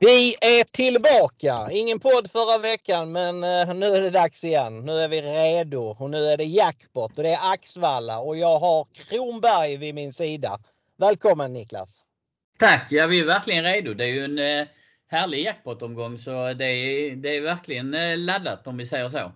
Vi är tillbaka! Ingen podd förra veckan men eh, nu är det dags igen. Nu är vi redo och nu är det jackpot och det är Axvalla och jag har Kronberg vid min sida. Välkommen Niklas! Tack! Ja, vi är verkligen redo. Det är ju en eh, härlig jackpot-omgång så det är, det är verkligen eh, laddat om vi säger så.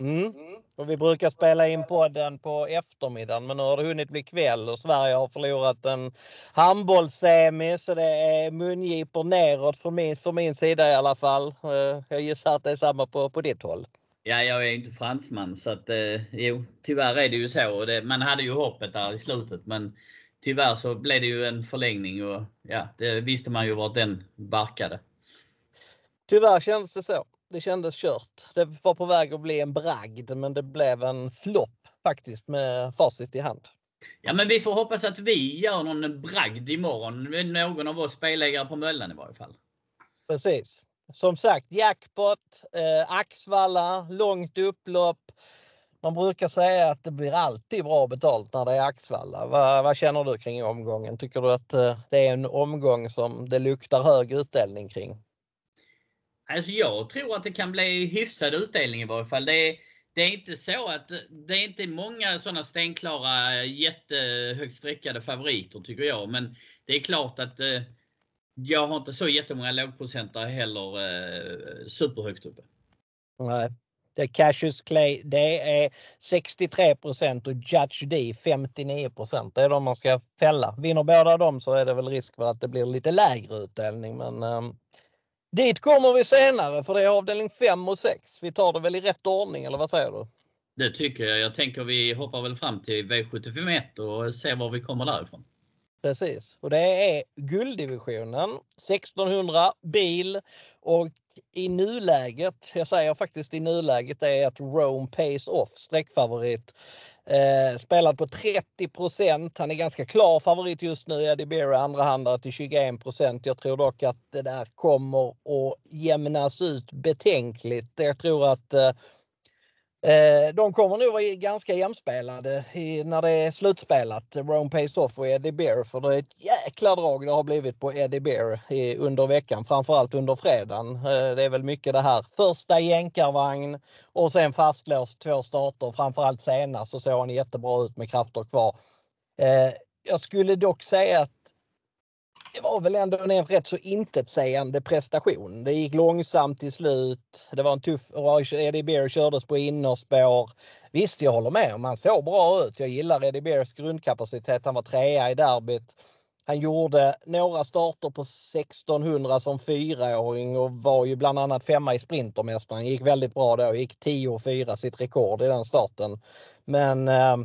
Mm. Och vi brukar spela in podden på eftermiddagen men nu har det hunnit bli kväll och Sverige har förlorat en handbollssemi så det är mungipor neråt från min, från min sida i alla fall. Eh, jag gissar att det är samma på, på ditt håll. Ja, jag är inte fransman så att eh, jo, tyvärr är det ju så. Det, man hade ju hoppet där i slutet men tyvärr så blev det ju en förlängning och ja, det visste man ju vart den barkade. Tyvärr kändes det så det kändes kört. Det var på väg att bli en bragd men det blev en flopp faktiskt med facit i hand. Ja men vi får hoppas att vi gör någon bragd imorgon. Någon av oss spelägare på Möllan i varje fall. Precis. Som sagt jackpot, eh, Axvalla, långt upplopp. Man brukar säga att det blir alltid bra betalt när det är Axvalla. Vad, vad känner du kring omgången? Tycker du att eh, det är en omgång som det luktar hög utdelning kring? Alltså jag tror att det kan bli hyfsad utdelning i varje fall. Det är, det är inte så att det är inte många sådana stenklara jättehögt streckade favoriter tycker jag. Men det är klart att eh, jag har inte så jättemånga lågprocentare heller eh, superhögt uppe. Nej. Det är Cassius Clay, det är 63% och Judge D 59 Det är de man ska fälla. Vinner båda dem så är det väl risk för att det blir lite lägre utdelning. Men um, Dit kommer vi senare för det är avdelning 5 och 6. Vi tar det väl i rätt ordning eller vad säger du? Det tycker jag. Jag tänker vi hoppar väl fram till V751 och ser var vi kommer därifrån. Precis och det är gulddivisionen 1600 bil och i nuläget, jag säger faktiskt i nuläget, är att Rome Pace Off sträckfavorit. Eh, spelad på 30% Han är ganska klar favorit just nu. Eddie Beer är andrahandare till 21% Jag tror dock att det där kommer att jämnas ut betänkligt. Jag tror att eh, Eh, de kommer nog vara ganska jämspelade när det är slutspelat. Rome Pace Off och Eddie Bear. För det är ett jäkla drag det har blivit på Eddie Bear under veckan. Framförallt under fredagen. Eh, det är väl mycket det här. Första jänkarvagn och sen fastlåst två starter. Framförallt senast så såg han jättebra ut med krafter kvar. Eh, jag skulle dock säga att det var väl ändå en rätt så intetsägande prestation. Det gick långsamt till slut. Det var en tuff... Eddie Bear kördes på innerspår. Visst, jag håller med om han såg bra ut. Jag gillar Eddie Bears grundkapacitet. Han var trea i derbyt. Han gjorde några starter på 1600 som fyraåring och var ju bland annat femma i Sprintermästaren. Gick väldigt bra då. Gick 10 och 4 sitt rekord i den starten. Men eh,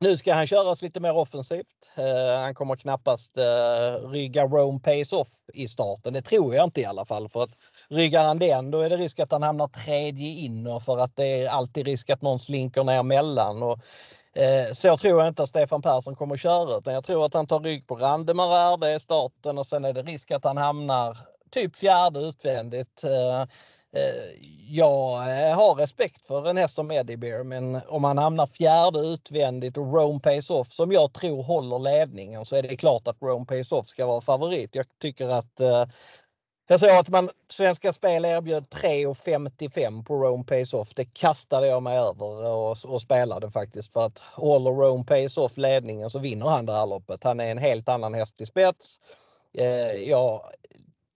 nu ska han köras lite mer offensivt. Eh, han kommer knappast eh, rygga Rome Pace Off i starten. Det tror jag inte i alla fall. För att ryggar han den då är det risk att han hamnar tredje in för att det är alltid risk att någon slinker ner mellan. Och, eh, så tror jag inte att Stefan Persson kommer att köra utan jag tror att han tar rygg på Randemar det är starten och sen är det risk att han hamnar typ fjärde utvändigt. Eh, jag eh, har respekt för en häst som Eddie Bear men om han hamnar fjärde utvändigt och Rome Pays Off som jag tror håller ledningen så är det klart att Rome Pays Off ska vara favorit. Jag tycker att eh, jag såg att man, Svenska Spel erbjöd 3,55 på Rome Pays Off. Det kastade jag mig över och, och spelade faktiskt för att håller Rome Pays Off ledningen så vinner han det här loppet. Han är en helt annan häst i spets. Eh, jag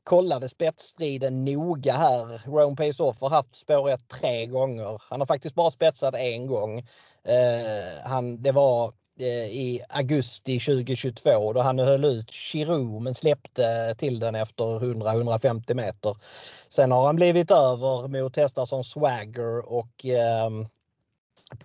kollade spetsstriden noga här. Rome Pace Off har haft spår 1 tre gånger. Han har faktiskt bara spetsat en gång. Eh, han, det var eh, i augusti 2022 då han höll ut Chirou men släppte till den efter 100-150 meter. Sen har han blivit över mot hästar som Swagger och eh,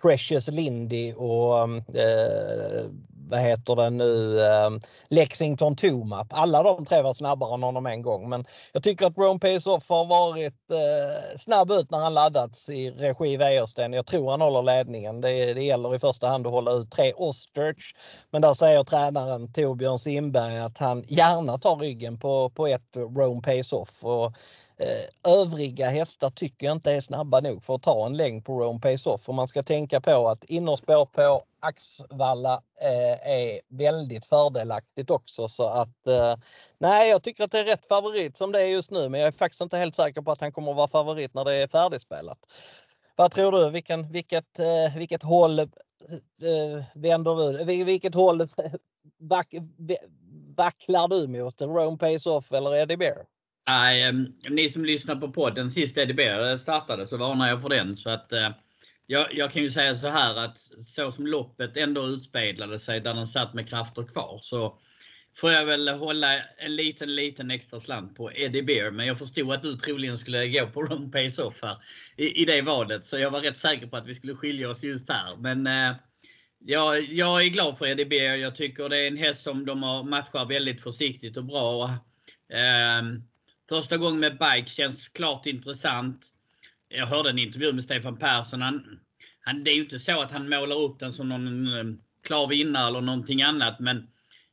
Precious Lindy och ehm, eh, vad heter det nu, ehm, Lexington Tomap. Alla de tre var snabbare än honom en gång. Men jag tycker att Rome Pace Off har varit eh, snabb ut när han laddats i regi Wäjersten. Jag tror han håller ledningen. Det, det gäller i första hand att hålla ut tre Ostrich. Men där säger tränaren Torbjörn Simberg att han gärna tar ryggen på, på ett Rome Pace Off. Och, Eh, övriga hästar tycker jag inte är snabba nog för att ta en längd på Rome Pace Off. Och man ska tänka på att innerspår på Axvalla eh, är väldigt fördelaktigt också så att eh, nej, jag tycker att det är rätt favorit som det är just nu, men jag är faktiskt inte helt säker på att han kommer att vara favorit när det är färdigspelat. Vad tror du? Vilken, vilket, eh, vilket håll eh, vänder du? Vilket håll eh, back, vacklar du mot? Rome Pace Off eller Eddie Bear? Nej, eh, ni som lyssnar på podden sist Eddie startade så varnar jag för den. Så att, eh, jag, jag, kan ju säga så här att så som loppet ändå utspelade sig där den satt med krafter kvar så får jag väl hålla en liten, liten extra slant på Eddie Bear. Men jag förstod att du troligen skulle gå på wrong Pace Off här i, i det valet. Så jag var rätt säker på att vi skulle skilja oss just här. Men eh, jag, jag är glad för Eddie Bear. Jag tycker det är en häst som de har matchar väldigt försiktigt och bra. Eh, första gången med bike känns klart intressant. Jag hörde en intervju med Stefan Persson. Han, han, det är ju inte så att han målar upp den som någon eh, klar vinnare eller någonting annat. Men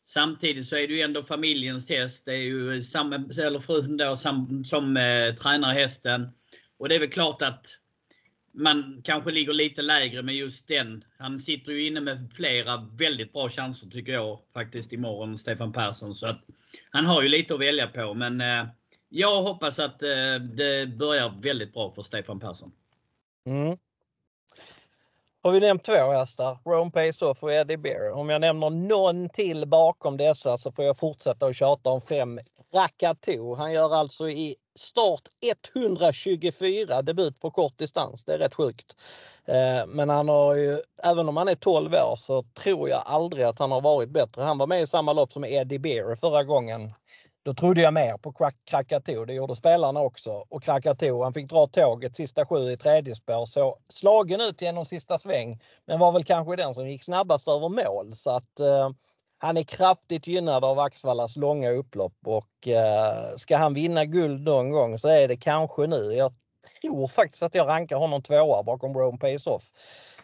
samtidigt så är det ju ändå familjens häst. Det är ju samma, eller frun då, som, som eh, tränar hästen. Och det är väl klart att man kanske ligger lite lägre med just den. Han sitter ju inne med flera väldigt bra chanser tycker jag faktiskt imorgon, Stefan Persson. Så att han har ju lite att välja på. Men eh, jag hoppas att eh, det börjar väldigt bra för Stefan Persson. Mm. Har vi nämnt två hästar, Rome Pace Off och Eddie Bear. Om jag nämner någon till bakom dessa så får jag fortsätta att tjata om fem Rakato. Han gör alltså i start 124 debut på kort distans. Det är rätt sjukt. Eh, men han har ju, även om han är 12 år så tror jag aldrig att han har varit bättre. Han var med i samma lopp som Eddie Bear förra gången. Då trodde jag mer på Krakatoa. Det gjorde spelarna också. Och Krakatoa, han fick dra tåget sista sju i tredje spår. Så slagen ut genom sista sväng. Men var väl kanske den som gick snabbast över mål. Så att eh, han är kraftigt gynnad av Axvallas långa upplopp och eh, ska han vinna guld någon gång så är det kanske nu. Jag tror faktiskt att jag rankar honom tvåa bakom Rome Pace Off.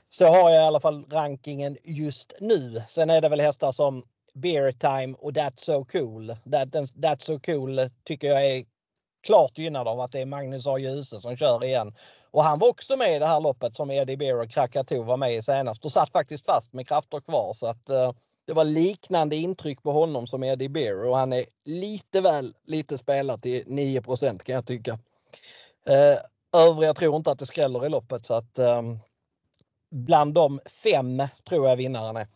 Så har jag i alla fall rankingen just nu. Sen är det väl hästar som Beer Time och That's So Cool. That, That's So Cool tycker jag är klart gynnad av att det är Magnus A. Djuse som kör igen. Och han var också med i det här loppet som Eddie Beer och Krakatoa var med i senast och satt faktiskt fast med krafter kvar. Så att, uh, det var liknande intryck på honom som Eddie Beer och han är lite väl lite spelad till 9% kan jag tycka. Uh, övriga tror inte att det skräller i loppet så att um, bland de fem tror jag vinnaren är.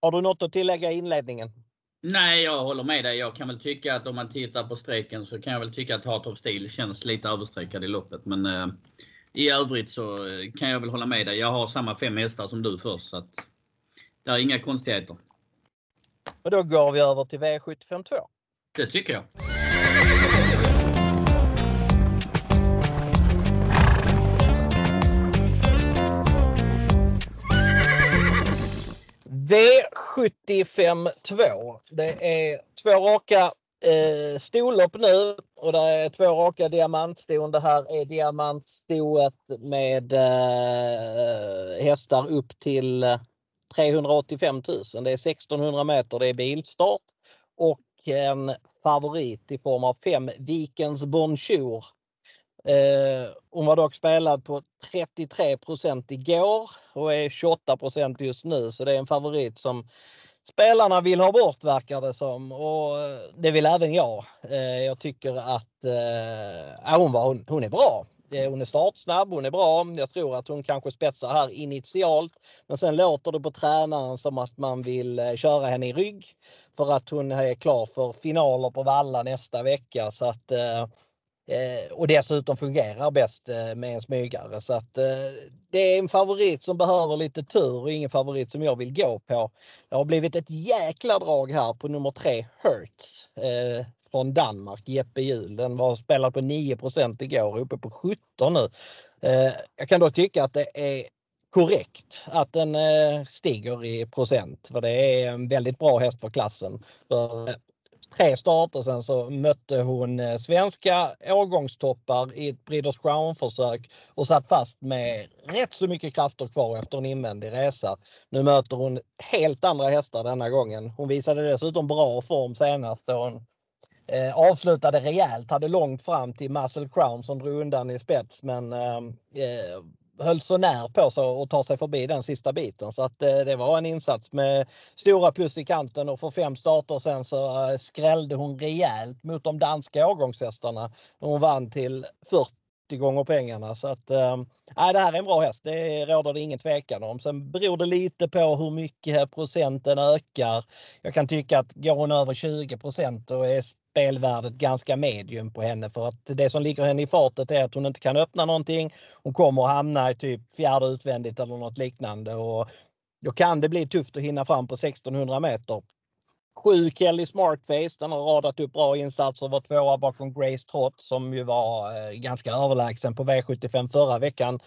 Har du något att tillägga i inledningen? Nej, jag håller med dig. Jag kan väl tycka att om man tittar på streken så kan jag väl tycka att Heart of Steel känns lite överstreckad i loppet. Men eh, i övrigt så eh, kan jag väl hålla med dig. Jag har samma fem hästar som du först. Så att, det är inga konstigheter. Och då går vi över till V752. Det tycker jag. V75 2. Det är två raka eh, storlopp nu och det är två raka diamantston. Det här är diamantstoet med eh, hästar upp till eh, 385 000. Det är 1600 meter, det är bilstart och en favorit i form av fem Vikens Bonjour Eh, Eh, hon var dock spelad på 33% igår och är 28% just nu så det är en favorit som spelarna vill ha bort verkar det som och eh, det vill även jag. Eh, jag tycker att hon, var, hon, hon är bra. Hon är startsnabb, hon är bra. Jag tror att hon kanske spetsar här initialt. Men sen låter det på tränaren som att man vill köra henne i rygg. För att hon är klar för finaler på Valla nästa vecka. Så att eh, och dessutom fungerar bäst eh, med en smygare. Så att, eh, det är en favorit som behöver lite tur och ingen favorit som jag vill gå på. Det har blivit ett jäkla drag här på nummer 3 Hertz eh, från Danmark, Jeppe Hjul. Den var spelad på 9 igår uppe på 17 nu. Eh, jag kan då tycka att det är korrekt att den eh, stiger i procent. För det är en väldigt bra häst för klassen. För tre starter sen så mötte hon eh, svenska årgångstoppar i ett Breeders Crown-försök och satt fast med rätt så mycket krafter kvar efter en invändig resa. Nu möter hon helt andra hästar denna gången. Hon visade dessutom bra form senast då hon Eh, avslutade rejält, hade långt fram till Muscle Crown som drog undan i spets men eh, eh höll så när på sig att ta sig förbi den sista biten. Så att eh, det var en insats med stora plus i kanten och för fem starter sen så eh, skrällde hon rejält mot de danska årgångshästarna. Hon vann till 40 gånger pengarna. Så att, äh, det här är en bra häst. Det råder det ingen tvekan om. Sen beror det lite på hur mycket procenten ökar. Jag kan tycka att går hon över 20% då är spelvärdet ganska medium på henne för att det som ligger henne i fartet är att hon inte kan öppna någonting. Hon kommer att hamna i typ fjärde utvändigt eller något liknande och då kan det bli tufft att hinna fram på 1600 meter sju Kelly Smartface. Den har radat upp bra insatser. Var tvåa bakom Grace Trott som ju var eh, ganska överlägsen på V75 förra veckan.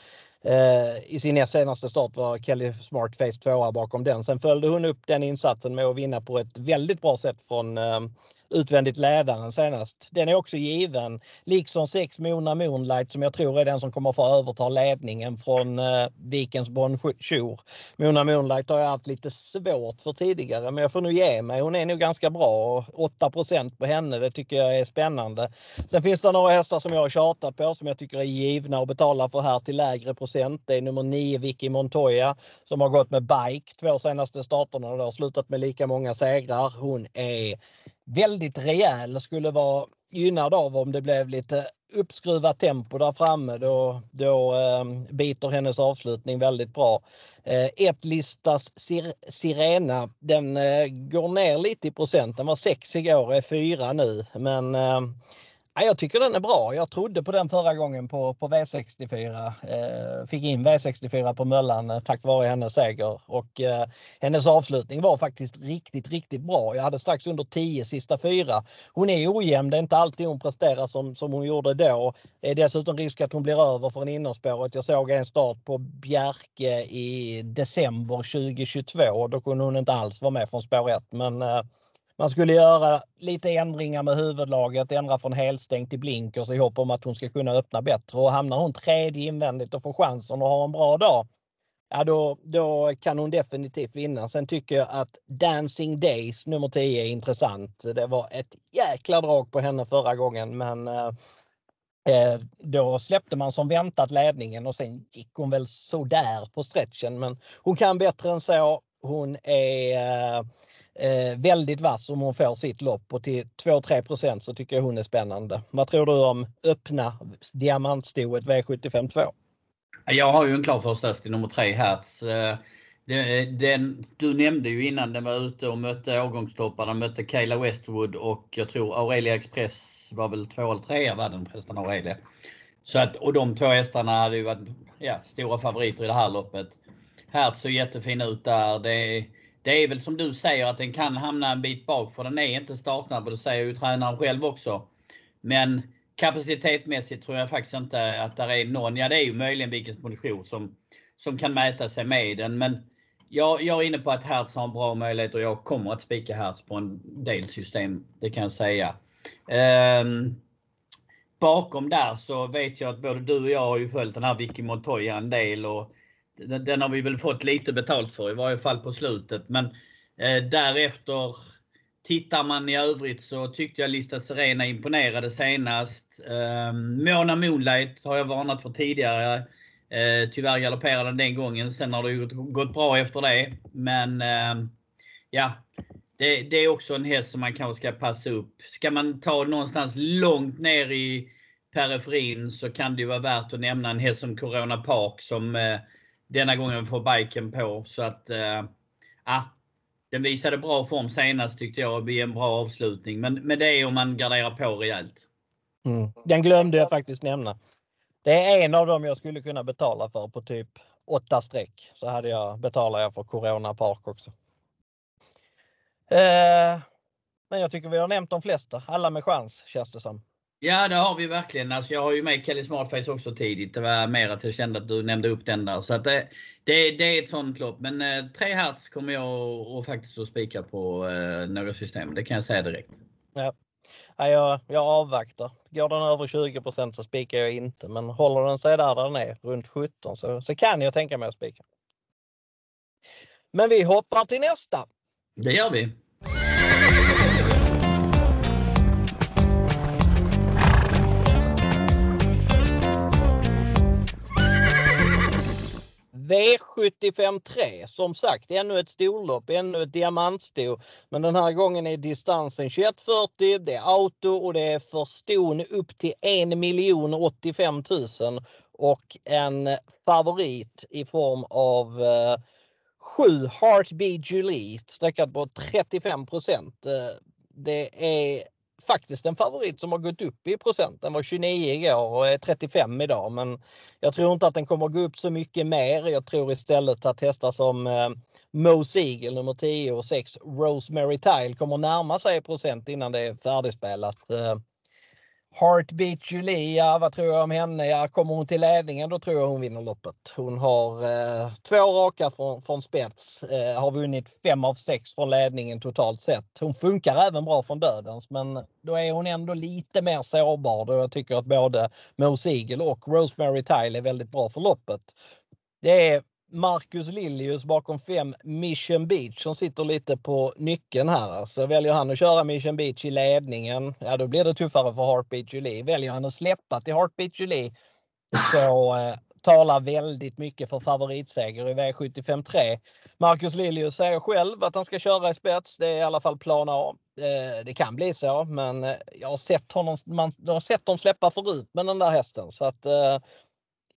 Eh, I sin senaste start var Kelly Smartface tvåa bakom den. Sen följde hon upp den insatsen med att vinna på ett väldigt bra sätt från eh, utvändigt ledaren senast. Den är också given. Liksom sex Mona Moonlight som jag tror är den som kommer få överta ledningen från eh, Vikens Bonjour. Mona Moonlight har jag haft lite svårt för tidigare men jag får nu ge mig. Hon är nog ganska bra. 8% på henne, det tycker jag är spännande. Sen finns det några hästar som jag har tjatat på som jag tycker är givna att betala för här till lägre procent. Det är nummer 9 Vicky Montoya som har gått med bike två senaste starterna. Det har slutat med lika många segrar. Hon är väldigt rejäl. Skulle vara gynnad av om det blev lite uppskruvat tempo där framme. Då, då eh, biter hennes avslutning väldigt bra. Eh, ett listas Sir Sirena, den eh, går ner lite i procent. Den var 6 igår och är 4 nu. Men eh, Ja, jag tycker den är bra. Jag trodde på den förra gången på, på V64. Eh, fick in V64 på Möllan eh, tack vare hennes seger och eh, hennes avslutning var faktiskt riktigt, riktigt bra. Jag hade strax under 10 sista fyra. Hon är ojämn. Det är inte alltid hon presterar som, som hon gjorde då. Det är dessutom risk att hon blir över från innerspåret. Jag såg en start på Bjerke i december 2022. Då kunde hon inte alls vara med från spår 1. Men eh, man skulle göra lite ändringar med huvudlaget, ändra från helstängt till blinkers i hopp om att hon ska kunna öppna bättre. Och hamnar hon tredje invändigt och får chansen att ha en bra dag, ja då, då kan hon definitivt vinna. Sen tycker jag att Dancing Days nummer 10 är intressant. Det var ett jäkla drag på henne förra gången men eh, eh då släppte man som väntat ledningen och sen gick hon väl sådär på stretchen. Men hon kan bättre än så. Hon är eh, eh, väldigt vass om hon får sitt lopp och till 2-3% så tycker jag hon är spännande. Vad tror du om öppna diamantstoet V75 2? Jag har ju en klar första häst i nummer 3 Hertz. Eh, den, den, du nämnde ju innan den var ute och mötte årgångstopparna, mötte Kayla Westwood och jag tror Aurelia Express var väl två eller trea var den förresten Aurelia. Så att, och de två hästarna hade ju varit ja, stora favoriter i det här loppet. Hertz ser jättefin ut där. Det är, det är väl som du säger att den kan hamna en bit bak för den är inte startsnabb och det säger ju tränaren själv också. Men kapacitetmässigt tror jag faktiskt inte att det är någon, ja det är ju möjligen vilken position som, som kan mäta sig med den. Men jag, jag är inne på att Hertz har en bra möjlighet och jag kommer att spika Hertz på en del system. Det kan jag säga. Um, bakom där så vet jag att både du och jag har ju följt den här Vicky Montoya en del och den, den har vi väl fått lite betalt för i varje fall på slutet. Men eh, därefter Tittar man i övrigt så tyckte jag Lista Serena imponerade senast. Eh, Mona Moonlight har jag varnat för tidigare. Eh, tyvärr galopperade den den gången. Sen har det ju gått bra efter det. Men eh, ja, det, det, är också en häst som man kanske ska passa upp. Ska man ta någonstans långt ner i periferin så kan det ju vara värt att nämna en häst som Corona Park som eh, denna gången får biken på. Så att, äh, den visade bra form senast tyckte jag Det blir en bra avslutning. Men, men det är om man garderar på rejält. Mm. Den glömde jag faktiskt nämna. Det är en av dem jag skulle kunna betala för på typ åtta streck. Så hade jag, betalar jag för Corona Park också. Eh, men jag tycker vi har nämnt de flesta. Alla med chans känns det som. Ja det har vi verkligen. Alltså, jag har ju med Kelly Smartface också tidigt. Det var mer att jag kände att du nämnde upp den där. Så det, det, det är ett sånt lopp. Men eh, 3 hertz kommer jag och faktiskt att spika på eh, några system. Det kan jag säga direkt. Ja. Ja, jag, jag avvaktar. Går den över 20% så spikar jag inte. Men håller den sig där, där den är, runt 17, så, så kan jag tänka mig att spika. Men vi hoppar till nästa. Det gör vi. V75 3, som sagt ännu ett storlopp, ännu ett diamantsto. Men den här gången är distansen 2140, det är auto och det är för ston upp till 1 85 000 och en favorit i form av eh, 7 Heartbeat Julie sträckat på 35. Eh, det är faktiskt en favorit som har gått upp i procent. Den var 29 igår och är 35 idag men jag tror inte att den kommer gå upp så mycket mer. Jag tror istället att hästar som eh, Mo Siegel nummer 10 och 6 Rosemary Tile kommer närma sig procent innan det är färdigspelat. Eh, Heartbeat Julia, vad tror jag om henne? Ja, kommer hon till ledningen då tror jag hon vinner loppet. Hon har eh, två raka från, från spets, eh, har vunnit fem av sex från ledningen totalt sett. Hon funkar även bra från dödens men då är hon ändå lite mer sårbar då jag tycker att både Mo Siegel och Rosemary Tile är väldigt bra för loppet. Det är Marcus Lilius bakom fem Mission Beach som sitter lite på nyckeln här. Så väljer han att köra Mission Beach i ledningen, ja då blir det tuffare för Heartbeat Julie. Väljer han att släppa till Heartbeat Julie så eh, talar väldigt mycket för favoritseger i V75 3. Marcus Lilius säger själv att han ska köra i spets. Det är i alla fall plan A. Eh, det kan bli så men eh, jag har sett honom, man, jag har sett dem släppa förut med den där hästen. Så att, eh,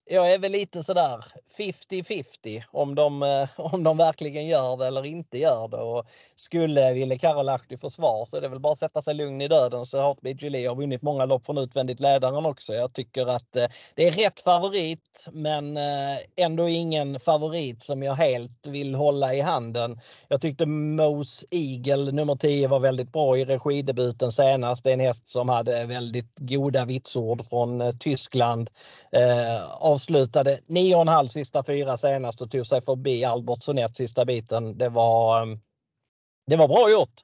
jag är väl lite sådär 50-50 om de, eh, om de verkligen gör det eller inte gör det. Och skulle Ville Karolahti få svar så är det väl bara att sätta sig lugn i döden. Så Heartbeat Julie har vunnit många lopp från utvändigt ledaren också. Jag tycker att eh, det är rätt favorit men eh, ändå ingen favorit som jag helt vill hålla i handen. Jag tyckte Mose Eagle nummer 10 var väldigt bra i regidebuten senast. Det är en häst som hade väldigt goda vitsord från Tyskland avslutade 9,5 sista fyra senast och tog sig förbi Albert ett sista biten. Det var, ehm, det var bra gjort.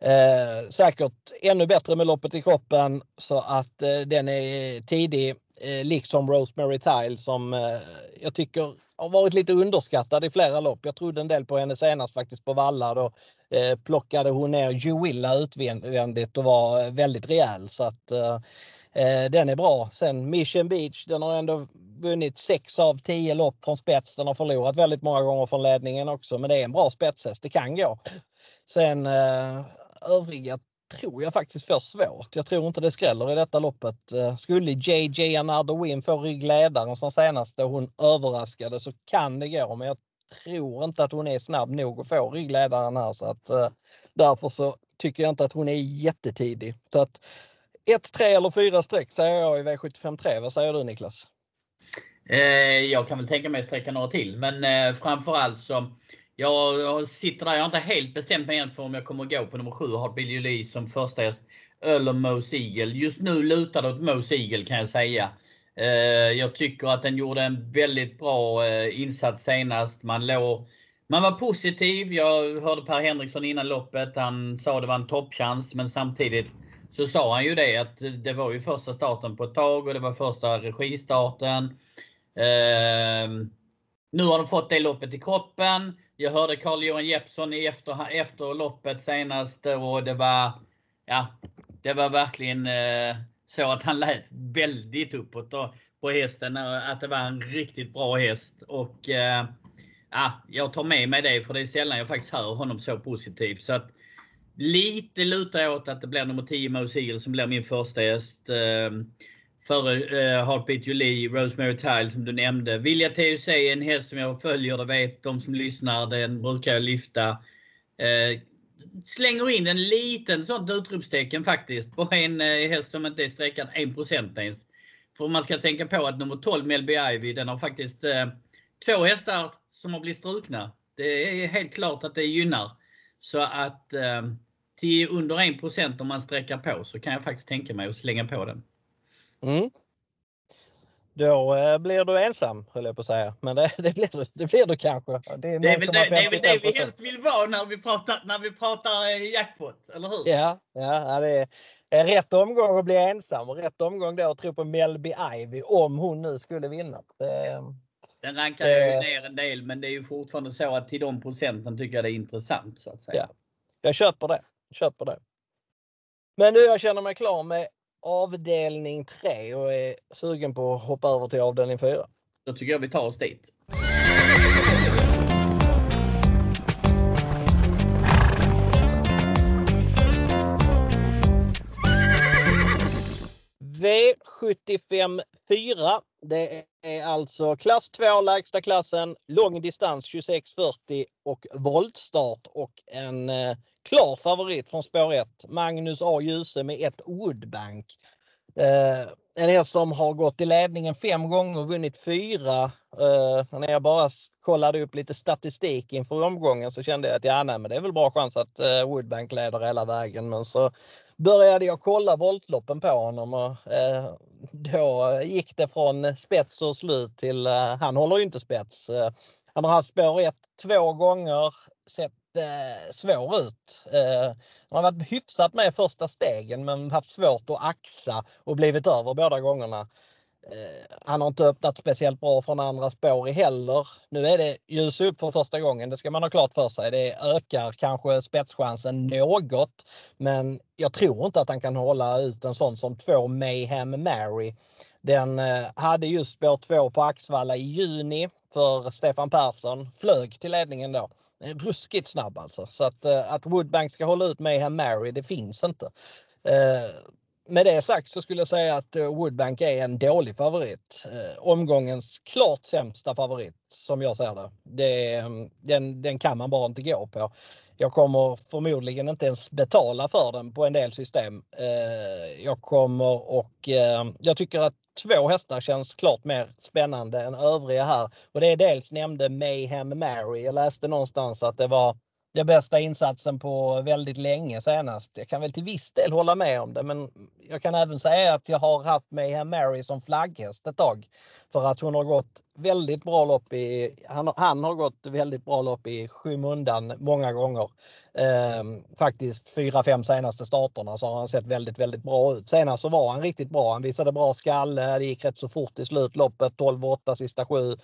Eh, säkert ännu bättre med loppet i kroppen så att eh, den är tidig. Eh, liksom Rosemary Tile som eh, jag tycker har varit lite underskattad i flera lopp. Jag trodde en del på henne senast faktiskt på Valla. Då eh, plockade hon ner Juilla utvändigt och var eh, väldigt rejäl. Så att, eh, eh, den är bra. Sen Mission Beach, den har ändå vunnit 6 av 10 lopp från spets. Den har förlorat väldigt många gånger från ledningen också men det är en bra spetshäst. Det kan gå. Sen eh, övriga tror jag faktiskt får svårt. Jag tror inte det skräller i detta loppet. Eh, skulle JJ Anardo Win få ryggledaren som senast då hon överraskade så kan det gå men jag tror inte att hon är snabb nog att få ryggledaren här så att eh, därför så tycker jag inte att hon är jättetidig. Så att 1, 3 eller 4 streck säger jag i V75 3. Vad säger du Niklas? Eh, jag kan väl tänka mig att sträcka några till men eh, framförallt så jag, sitter där, jag har inte helt bestämt mig än för om jag kommer att gå på nummer 7 har Billy Lee som första häst. Eller Moe Eagle. Just nu lutar det åt Moe Eagle kan jag säga. Eh, jag tycker att den gjorde en väldigt bra eh, insats senast. Man låg man var positiv. Jag hörde Per Henriksson innan loppet. Han sa det var en toppchans men samtidigt så sa han ju det att det var ju första starten på ett tag och det var första registarten. Eh, nu har de fått det loppet i kroppen. Jag hörde Carl-Johan Jeppsson efter, efter loppet senast och det var, ja, det var verkligen eh, så att han lät väldigt uppåt då, på hästen. Att det var en riktigt bra häst. Och eh, ja, Jag tar med mig det för det är sällan jag faktiskt hör honom så positiv. Så att, Lite lutar jag åt att det blir nummer 10 Mose Eagle som blir min första häst. Eh, före eh, Heartbeat Julie, Rosemary Tile som du nämnde. Vilja TUC är en häst som jag följer, det vet de som lyssnar. Den brukar jag lyfta. Eh, slänger in en liten sånt utropstecken faktiskt på en eh, häst som inte är sträckad 1% ens. För man ska tänka på att nummer 12 Melby Ivy, den har faktiskt eh, två hästar som har blivit strukna. Det är helt klart att det gynnar. Så att eh, till under 1% om man sträcker på så kan jag faktiskt tänka mig att slänga på den. Mm. Då eh, blir du ensam höll jag på att säga. Men det, det, blir, du, det blir du kanske. Det är, det är, väl, det, det, är väl det vi helst vill vara när vi pratar, när vi pratar eh, jackpot, eller hur? Ja, ja det är rätt omgång att bli ensam och rätt omgång då att tro på Melby Ivy om hon nu skulle vinna. Det, den rankar ju eh, ner en del men det är ju fortfarande så att till de procenten tycker jag det är intressant. så att säga. Ja. Jag köper det. Jag köper det. Men nu jag känner mig klar med avdelning 3 och är sugen på att hoppa över till avdelning 4. Då tycker jag vi tar oss dit. V75 4 det är alltså klass 2, lägsta klassen, lång distans 2640 och voltstart och en eh, klar favorit från spår 1. Magnus A. Djuse med ett Woodbank. Eh, en häst som har gått i ledningen fem gånger och vunnit fyra. Eh, när jag bara kollade upp lite statistik inför omgången så kände jag att ja, nej, men det är väl bra chans att eh, Woodbank leder hela vägen. Men så började jag kolla voltloppen på honom och eh, då gick det från spets och slut till, eh, han håller ju inte spets. Eh, han har haft spår 1 två gånger, sett eh, svår ut. Eh, han har varit hyfsat med första stegen men haft svårt att axa och blivit över båda gångerna. Eh, han har inte öppnat speciellt bra från andra spår i heller. Nu är det ljus upp för första gången, det ska man ha klart för sig. Det ökar kanske spetschansen något men jag tror inte att han kan hålla ut en sån som två Mayhem Mary. Den eh, hade just spår 2 på Axvalla i juni för Stefan Persson. Flög till ledningen då. Ruskigt snabb alltså. Så att, eh, att Woodbank ska hålla ut Mayhem Mary, det finns inte. Med det sagt så skulle jag säga att eh, Woodbank är en dålig favorit. Eh, omgångens klart sämsta favorit som jag ser det. det mm, den, den kan man bara inte gå på. Jag kommer förmodligen inte ens betala för den på en del system. Eh, jag kommer och jag tycker att två hästar känns klart mer spännande än övriga här. Och det är dels nämnde Mayhem Mary. Jag läste någonstans att det var den bästa insatsen på väldigt länge senast. Jag kan väl till viss del hålla med om det men jag kan även säga att jag har haft Mayhem Mary som flagghäst ett tag. För att hon har gått väldigt bra lopp i, han, han har gått väldigt bra lopp i skymundan många gånger. Ehm, faktiskt fyra, fem senaste starterna så har han sett väldigt, väldigt bra ut. Senast så var han riktigt bra. Han visade bra skalle, det gick rätt så fort i slutloppet, 12-8 sista sju.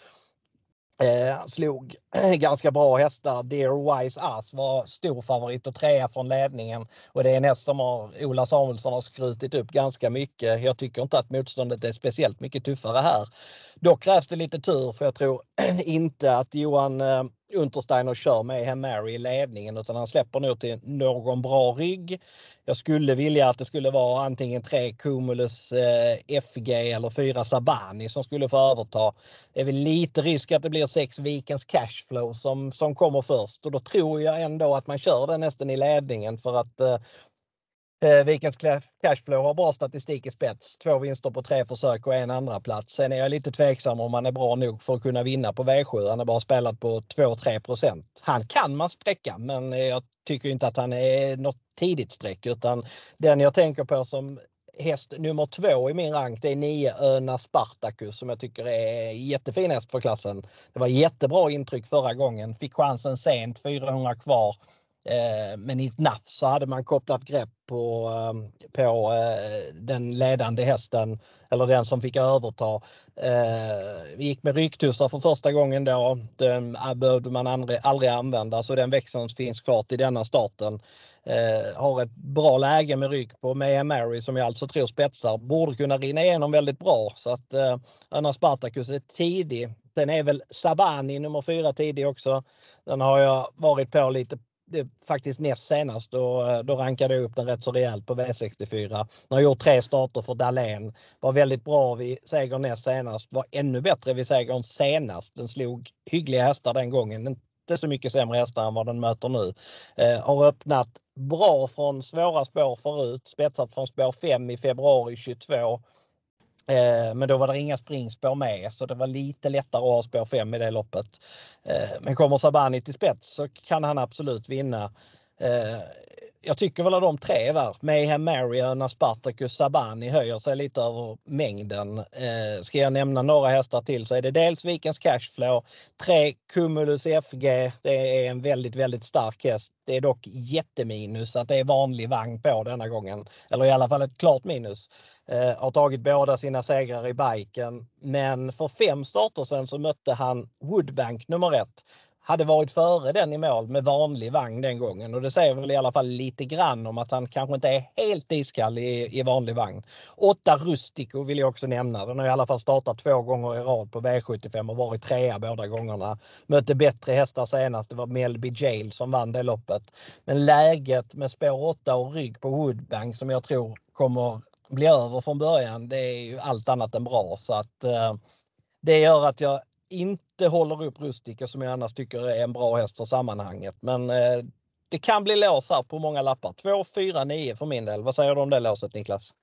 Eh, slog ganska bra hästar. Dear Wise Ass var stor favorit och trea från ledningen. Och det är en häst som har, Ola Samuelsson har skrutit upp ganska mycket. Jag tycker inte att motståndet är speciellt mycket tuffare här. Dock krävs det lite tur för jag tror inte att Johan eh, Untersteiner kör med Mary i ledningen utan han släpper nog till någon bra rygg. Jag skulle vilja att det skulle vara antingen tre Cumulus eh, FG eller fyra Sabani som skulle få överta. Det är väl lite risk att det blir sex Vikens Cashflow som, som kommer först och då tror jag ändå att man kör den nästan i ledningen för att eh, Eh, Vikens Cashflow har bra statistik i spets. Två vinster på tre försök och en andra plats. Sen är jag lite tveksam om han är bra nog för att kunna vinna på V7. Han har bara spelat på 2-3% Han kan man sträcka men eh, jag tycker inte att han är något tidigt streck utan den jag tänker på som häst nummer två i min rank det är 9 Öna Spartacus som jag tycker är jättefin häst för klassen. Det var jättebra intryck förra gången. Fick chansen sent, 400 kvar. Eh, men i ett nafs så hade man kopplat grepp på, ehm, på eh, den ledande hästen eller den som fick överta. Eh, vi gick med rycktussar för första gången då. Den behövde man aldrig, aldrig använda så den växeln finns kvar till denna starten. Har ett bra läge med rygg på Maya Mary som jag alltså tror spetsar. Borde kunna rinna igenom väldigt bra så att Anna Spartacus är tidig. Den är väl Sabani nummer fyra tidig också. Den har jag varit på lite det, faktiskt näst senast då, eh, då rankade jag upp den rätt så rejält på V64. Den har gjort tre starter för Dahlén. Var väldigt bra vid segern näst senast. Var ännu bättre vid segern senast. Den slog hyggliga hästar den gången. Inte så mycket sämre hästar än vad den möter nu. Eh, har öppnat bra från svåra spår förut. Spetsat från spår 5 i februari 22 Eh, men då var det inga springspår med så det var lite lättare att ha spår 5 i det loppet. Eh, men kommer Sabani till spets så kan han absolut vinna. Eh, jag tycker väl att de tre där, Mayhem Marion, Spartacus, Sabani höjer sig lite över mängden. Eh, ska jag nämna några hästar till så är det dels Vikens Cashflow, tre Cumulus FG. Det är en väldigt, väldigt stark häst. Det är dock jätteminus att det är vanlig vagn på denna gången. Eller i alla fall ett klart minus. Eh, har tagit båda sina segrar i biken. Men för fem starter sedan så mötte han Woodbank nummer ett. Hade varit före den i mål med vanlig vagn den gången och det säger väl i alla fall lite grann om att han kanske inte är helt iskall i, i vanlig vagn. Åtta Rustico vill jag också nämna. Den har i alla fall startat två gånger i rad på V75 och varit trea båda gångerna. Mötte bättre hästar senast. Det var Melby Jail som vann det loppet. Men läget med spår 8 och rygg på Woodbank som jag tror kommer bli över från början, det är ju allt annat än bra. Så att eh, det gör att jag inte håller upp Rustica som jag annars tycker är en bra häst för sammanhanget. Men eh, det kan bli lås här på många lappar. 2, 4, 9 för min del. Vad säger du om det låset Niklas?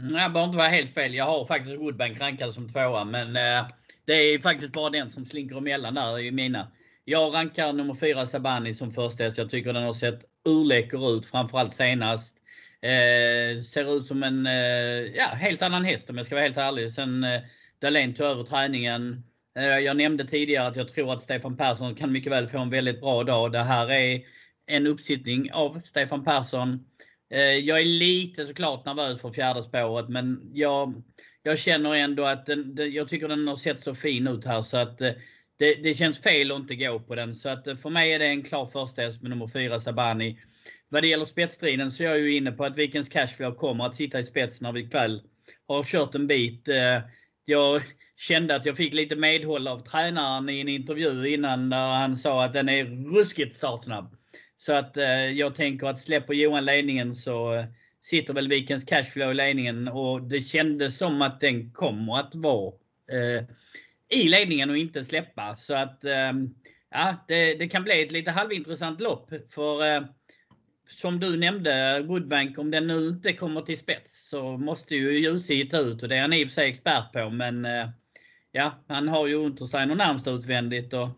Mm, jag behöver inte vara helt fel. Jag har faktiskt Woodbank rankad som tvåa, men eh, det är faktiskt bara den som slinker emellan där i mina. Jag rankar nummer 4 Sabani som första häst. Jag tycker den har sett urläcker ut, framförallt senast. Eh, ser ut som en eh, ja, helt annan häst om jag ska vara helt ärlig. Sen eh, Dahlén tog över träningen. Eh, jag nämnde tidigare att jag tror att Stefan Persson kan mycket väl få en väldigt bra dag. Det här är en uppsittning av Stefan Persson. Eh, jag är lite såklart nervös för fjärde spåret men jag, jag känner ändå att den, den, jag tycker den har sett så fin ut här så att eh, det, det känns fel att inte gå på den. Så att för mig är det en klar första häst med nummer 4 Sabani. Vad det gäller spetsstriden så är jag ju inne på att Vikens Cashflow kommer att sitta i spets när vi kväll har kört en bit. Jag kände att jag fick lite medhåll av tränaren i en intervju innan där han sa att den är ruskigt startsnabb. Så att eh, jag tänker att släpper Johan ledningen så eh, sitter väl Vikens Cashflow i ledningen och det kändes som att den kommer att vara eh, i ledningen och inte släppa. Så att eh, ja, det, det, kan bli ett lite halvintressant lopp. För eh, som du nämnde, Woodbank, om den nu inte kommer till spets så måste ju Jussi hitta ut och det är han i och för sig expert på. Men eh, ja, han har ju Untersteiner närmst utvändigt. Och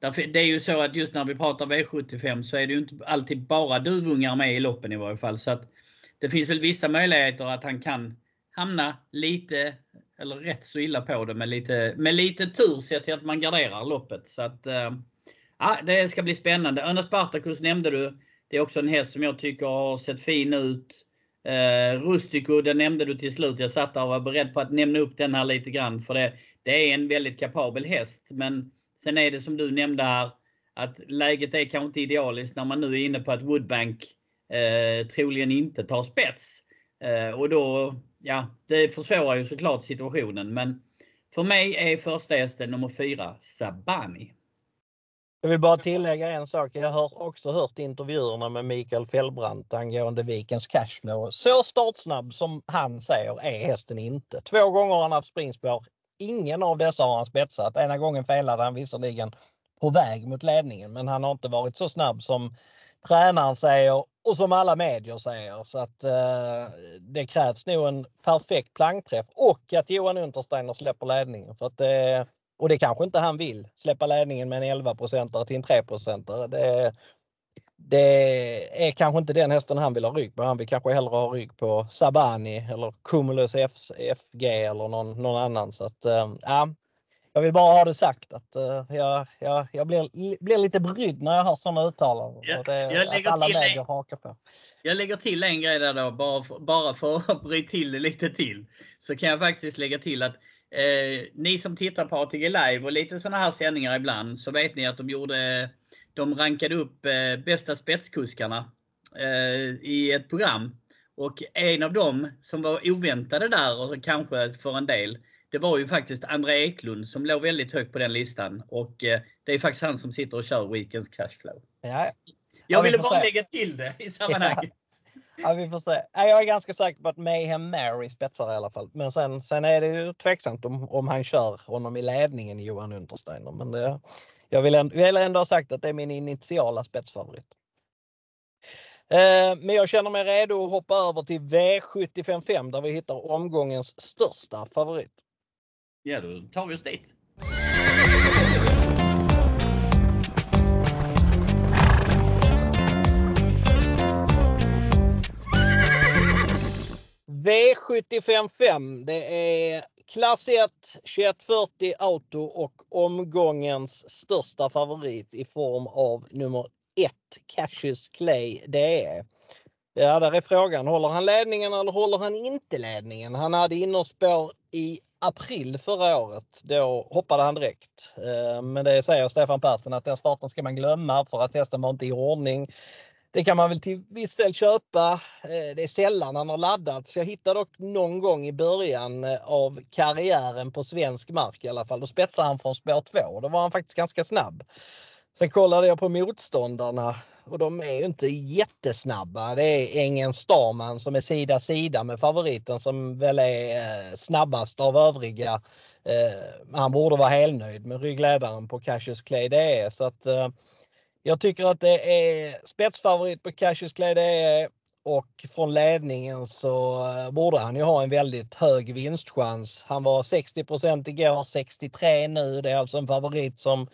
det är ju så att just när vi pratar V75 så är det ju inte alltid bara duvungar med i loppen i varje fall. Så att det finns väl vissa möjligheter att han kan hamna lite, eller rätt så illa på det med lite, med lite tur sett till att man garderar loppet. Så att, eh, ja, det ska bli spännande. Öna Spartacus nämnde du. Det är också en häst som jag tycker har sett fin ut. Eh, Rustico, den nämnde du till slut. Jag satt där och var beredd på att nämna upp den här lite grann. För det, det är en väldigt kapabel häst. Men sen är det som du nämnde här. Att läget är kanske inte idealiskt när man nu är inne på att Woodbank eh, troligen inte tar spets. Eh, och då, ja, det försvårar ju såklart situationen. Men för mig är första hästen nummer 4, Sabani. Jag vill bara tillägga en sak. Jag har också hört intervjuerna med Mikael Fellbrandt angående Vikens cashflow. Så startsnabb som han säger är hästen inte. Två gånger har han haft springspår. Ingen av dessa har han spetsat. Ena gången felade han visserligen på väg mot ledningen men han har inte varit så snabb som tränaren säger och som alla medier säger. Så att eh, det krävs nog en perfekt plankträff och att Johan Untersteiner släpper ledningen. För att det, och det kanske inte han vill, släppa ledningen med en 11-procentare till en 3-procentare det är kanske inte den hästen han vill ha rygg på. Han vill kanske hellre ha rygg på Sabani eller Cumulus FG eller någon, någon annan. Så att, äh, jag vill bara ha det sagt att uh, jag, jag, jag blir, blir lite brydd när jag hör sådana uttalanden. Ja, det, jag lägger alla till en, hakar på. Jag lägger till en grej där då, bara för, bara för att bryta till det lite till. Så kan jag faktiskt lägga till att Eh, ni som tittar på ATG Live och lite sådana här sändningar ibland så vet ni att de gjorde De rankade upp eh, bästa spetskuskarna eh, i ett program. Och en av dem som var oväntade där och kanske för en del det var ju faktiskt André Eklund som låg väldigt högt på den listan. Och eh, det är faktiskt han som sitter och kör Weekends Cashflow. Ja. Jag ville bara lägga till det i sammanhanget. Ja, vi får se. Jag är ganska säker på att Mayhem Mary spetsar i alla fall. Men sen, sen är det ju tveksamt om, om han kör honom i ledningen, Johan Untersteiner. Men det, jag vill ändå, vill ändå ha sagt att det är min initiala spetsfavorit. Eh, men jag känner mig redo att hoppa över till V755 där vi hittar omgångens största favorit. Ja, då tar vi oss dit. V755 det är klass 1 2140 Auto och omgångens största favorit i form av nummer 1 Cassius Clay. Det är Ja, där är frågan. Håller han ledningen eller håller han inte ledningen? Han hade innerspår i april förra året. Då hoppade han direkt. Eh, men det säger Stefan Persson att den starten ska man glömma för att hästen var inte i ordning. Det kan man väl till viss del köpa. Eh, det är sällan han har laddats. Jag hittade dock någon gång i början eh, av karriären på svensk mark i alla fall. Då spetsade han från spår 2. Då var han faktiskt ganska snabb. Sen kollade jag på motståndarna och de är ju inte jättesnabba. Det är Engen Starman som är sida sida med favoriten som väl är eh, snabbast av övriga. Han borde vara helnöjd med ryggledaren på Cassius Clay det är så att jag tycker att det är spetsfavorit på Cassius Clay. Det är och från ledningen så eh, borde han ju ha en väldigt hög vinstchans. Han var 60% igår, 63 nu. Det är alltså en favorit som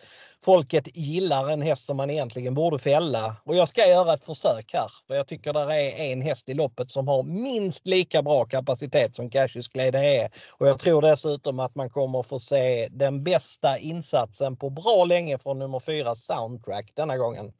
folket gillar en häst som man egentligen borde fälla. Och jag ska göra ett försök här. För jag tycker där är en häst i loppet som har minst lika bra kapacitet som Cassius Clay är. Och jag tror dessutom att man kommer få se den bästa insatsen på bra länge från nummer 4 Soundtrack denna gången.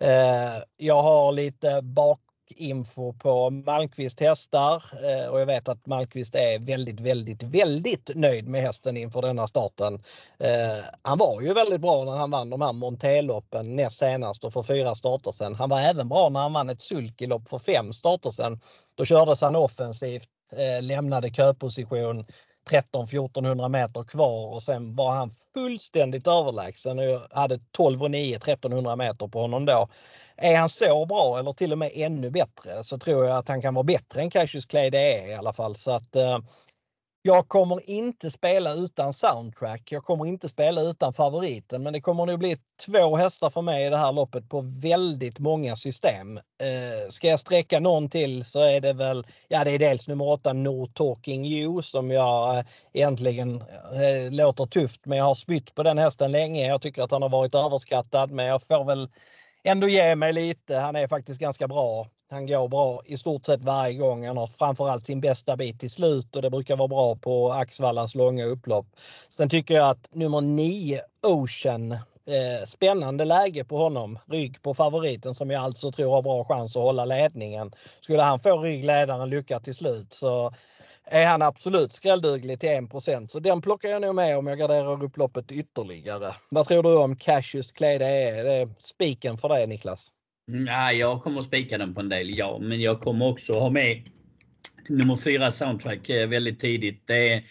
Eh, jag har lite bak info på Malmqvist hästar eh, och jag vet att Malmqvist är väldigt, väldigt, väldigt nöjd med hästen inför denna starten. Eh, han var ju väldigt bra när han vann de här Monteloppen näst senast och för fyra starter sedan. Han var även bra när han vann ett sulkylopp för fem starter sedan. Då kördes han offensivt, eh, lämnade köposition 13-1400 meter kvar och sen var han fullständigt överlägsen. Jag hade 12 och 9 1300 meter på honom då. Är han så bra eller till och med ännu bättre så tror jag att han kan vara bättre än Cassius Clay det är i alla fall. Så att eh, jag kommer inte spela utan soundtrack. Jag kommer inte spela utan favoriten men det kommer nog bli två hästar för mig i det här loppet på väldigt många system. Eh, ska jag sträcka någon till så är det väl, ja det är dels nummer 8 No Talking You som jag eh, egentligen eh, låter tufft men jag har spytt på den hästen länge. Jag tycker att han har varit överskattad men jag får väl ändå ge mig lite. Han är faktiskt ganska bra. Han går bra i stort sett varje gång. Han har framförallt sin bästa bit till slut och det brukar vara bra på Axvallans långa upplopp. Sen tycker jag att nummer 9 Ocean eh, spännande läge på honom. Rygg på favoriten som jag alltså tror har bra chans att hålla ledningen. Skulle han få ryggledaren lycka till slut så är han absolut skrällduglig till 1 Så den plockar jag nog med om jag garderar upp loppet ytterligare. Vad tror du om Cassius Clay? Det är, det är spiken för dig Niklas? Mm, nej, jag kommer att spika den på en del, ja. Men jag kommer också ha med nummer fyra Soundtrack eh, väldigt tidigt. Det är,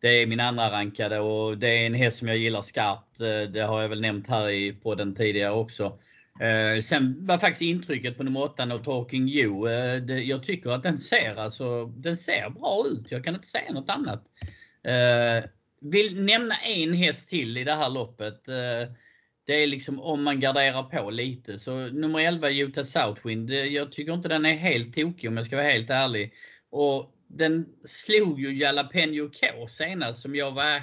det är min andra rankade och det är en häst som jag gillar skarpt. Eh, det har jag väl nämnt här i podden tidigare också. Eh, sen var faktiskt intrycket på nummer 8 No Talking You. Jag tycker att den ser alltså, den ser bra ut. Jag kan inte säga något annat. Vill nämna en häst till i det här loppet. Det är liksom om man garderar på lite. Så nummer 11 Utah Southwind. Jag tycker inte den är helt tokig om jag ska vara helt ärlig. Och den slog ju Jalapeno K senast som jag var,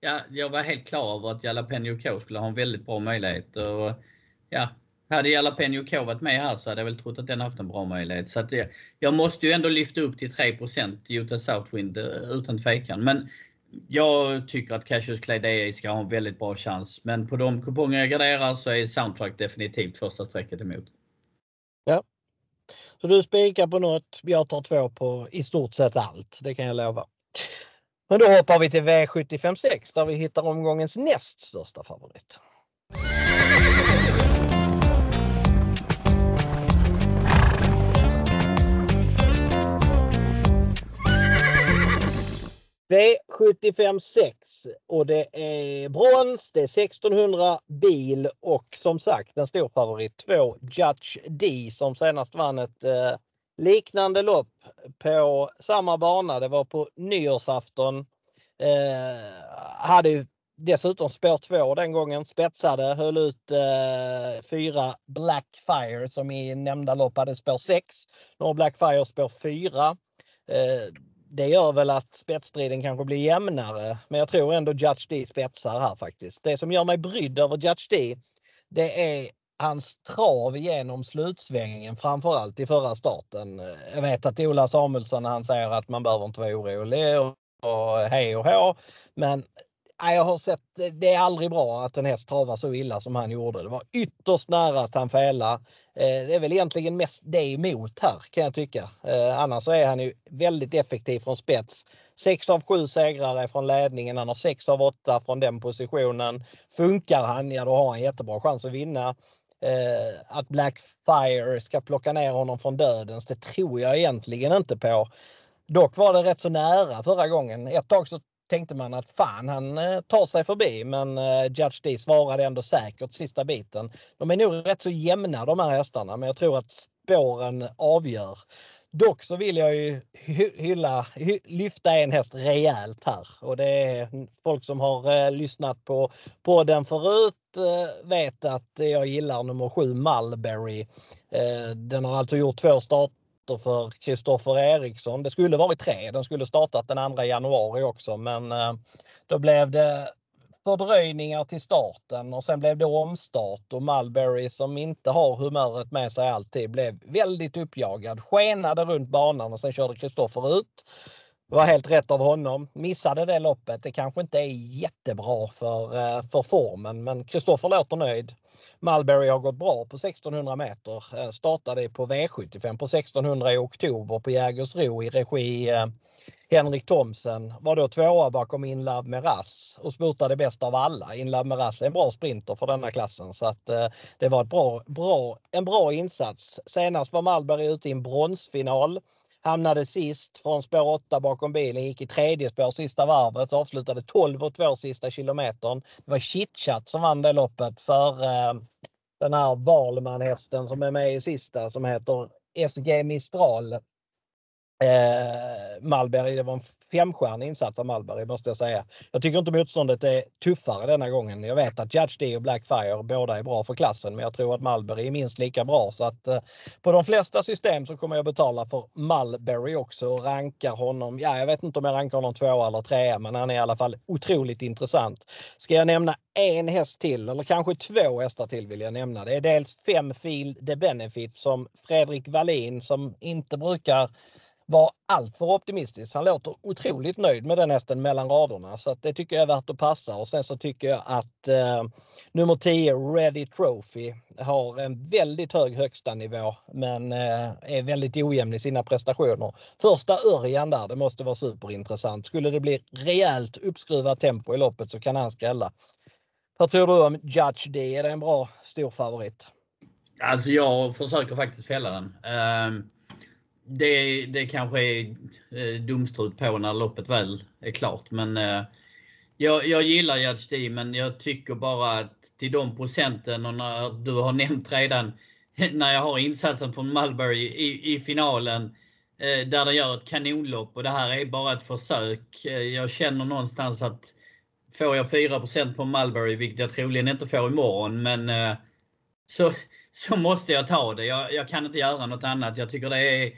ja, jag var helt klar över att Jalapeno K skulle ha en väldigt bra möjlighet. Och, ja, hade Jalapeno K varit med här så hade jag väl trott att den haft en bra möjlighet. Så att det, jag måste ju ändå lyfta upp till 3% Utah Southwind eh, utan tvekan. Men jag tycker att Cassius Clay DA ska ha en väldigt bra chans. Men på de kuponger jag garderar så är Soundtrack definitivt första strecket emot. Ja. Så du spikar på något, jag tar två på i stort sett allt. Det kan jag lova. Men då hoppar vi till V756 där vi hittar omgångens näst största favorit. V75 6 och det är brons, det är 1600 bil och som sagt en stor favorit 2 Judge D som senast vann ett eh, liknande lopp på samma bana. Det var på nyårsafton. Eh, hade dessutom spår 2 den gången, spetsade, höll ut eh, fyra Blackfire som i nämnda lopp hade spår 6. Nu har Blackfire spår 4. Eh, det gör väl att spetsstriden kanske blir jämnare. Men jag tror ändå Judge D spetsar här faktiskt. Det som gör mig brydd över Judge D det är hans trav genom slutsvängen framförallt i förra starten. Jag vet att Ola Samuelsson han säger att man behöver inte vara orolig och, hej och hå. Men jag har sett, det är aldrig bra att en häst travar så illa som han gjorde. Det var ytterst nära att han fälla. Eh, det är väl egentligen mest det emot här kan jag tycka. Eh, annars så är han ju väldigt effektiv från spets. 6 av 7 segrar är från ledningen. Han har 6 av 8 från den positionen. Funkar han, ja då har han jättebra chans att vinna. Eh, att Blackfire ska plocka ner honom från dödens, det tror jag egentligen inte på. Dock var det rätt så nära förra gången. Ett tag så tänkte man att fan han eh, tar sig förbi men eh, Judge D svarade ändå säkert sista biten. De är nog rätt så jämna de här hästarna men jag tror att spåren avgör. Dock så vill jag ju hylla, lyfta en häst rejält här och det är folk som har eh, lyssnat på podden förut eh, vet att jag gillar nummer 7 Mulberry. Eh, den har alltså gjort två starter för Kristoffer Eriksson. Det skulle varit tre. Den skulle startat den 2 januari också men eh, då blev det fördröjningar till starten och sen blev det omstart och Mulberry som inte har humöret med sig alltid blev väldigt uppjagad. Skenade runt banan och sen körde Kristoffer ut. Det var helt rätt av honom. Missade det loppet. Det kanske inte är jättebra för, eh, för formen men Kristoffer låter nöjd. Mulberry har gått bra på 1600 meter. Eh, startade på V75 på 1600 i oktober på Jägersro i regi eh, Henrik Thomsen var då tvåa bakom Inlab Meras och spurtade bäst av alla. Inlab Meras är en bra sprinter för denna klassen så att det var ett bra, bra, en bra insats. Senast var Malberg ute i en bronsfinal. Hamnade sist från spår 8 bakom bilen, gick i tredje spår sista varvet, avslutade 12 och 2 sista kilometern. Det var Chitchat som vann det loppet för eh, den här Wahlman-hästen som är med i sista som heter SG Mistral eh, Malberg. Det var en femstjärnig insats av Malberg måste jag säga. Jag tycker inte motståndet är tuffare denna gången. Jag vet att Judge D och Blackfire båda är bra för klassen men jag tror att Malberg är minst lika bra så att eh, på de flesta system så kommer jag betala för Mulberry också och rankar honom. Ja, jag vet inte om jag rankar honom tvåa eller trea men han är i alla fall otroligt intressant. Ska jag nämna en häst till eller kanske två hästar till vill jag nämna. Det är dels fem Field The Benefit som Fredrik Wallin som inte brukar var alltför optimistisk. Han låter otroligt nöjd med den hästen mellan raderna så att det tycker jag är värt att passa och sen så tycker jag att eh, nummer 10 Ready Trophy har en väldigt hög högsta nivå men eh, är väldigt ojämn i sina prestationer. Första Örjan där, det måste vara superintressant. Skulle det bli rejält uppskruvat tempo i loppet så kan han skrälla. Vad tror du om Judge D? Är det en bra stor favorit? Alltså jag försöker faktiskt fälla den. Um det, det kanske är eh, dumstrut på när loppet väl är klart. Men eh, jag, jag gillar Judge D, men jag tycker bara att till de procenten och när du har nämnt redan när jag har insatsen från Mulberry i, i finalen eh, där den gör ett kanonlopp och det här är bara ett försök. Jag känner någonstans att får jag 4% på Mulberry, vilket jag troligen inte får imorgon, men så, så måste jag ta det. Jag, jag, kan inte göra något annat. Jag tycker det är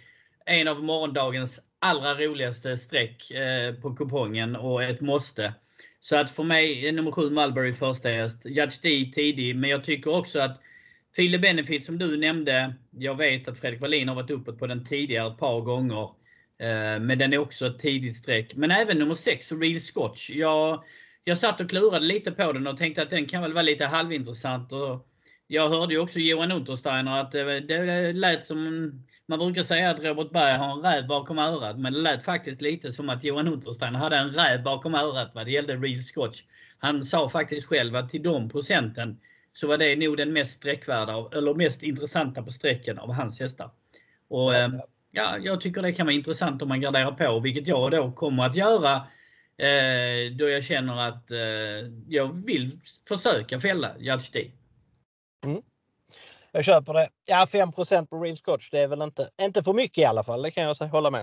en av morgondagens allra roligaste streck eh, på kupongen och ett måste. Så att för mig är nummer 7 Mulberry första häst. Judge D tidig, men jag tycker också att File Benefit som du nämnde, jag vet att Fredrik Wallin har varit uppe på den tidigare ett par gånger. Eh, men den är också ett tidigt streck. Men även nummer 6, Real Scotch. Jag, jag satt och klurade lite på den och tänkte att den kan väl vara lite halvintressant. Och jag hörde ju också Johan Untersteiner att det, det lät som man brukar säga att Robert Berg har en räv bakom örat, men det lät faktiskt lite som att Johan Untersteiner hade en räv bakom örat vad det gällde Real Scotch. Han sa faktiskt själv att till de procenten så var det nog den mest sträckvärda, eller mest intressanta på sträcken av hans hästar. Och, eh, ja, jag tycker det kan vara intressant om man garderar på, vilket jag då kommer att göra eh, då jag känner att eh, jag vill försöka fälla D. Mm. Jag köper det. Ja 5% på Real Scotch det är väl inte, inte för mycket i alla fall. Det kan jag hålla med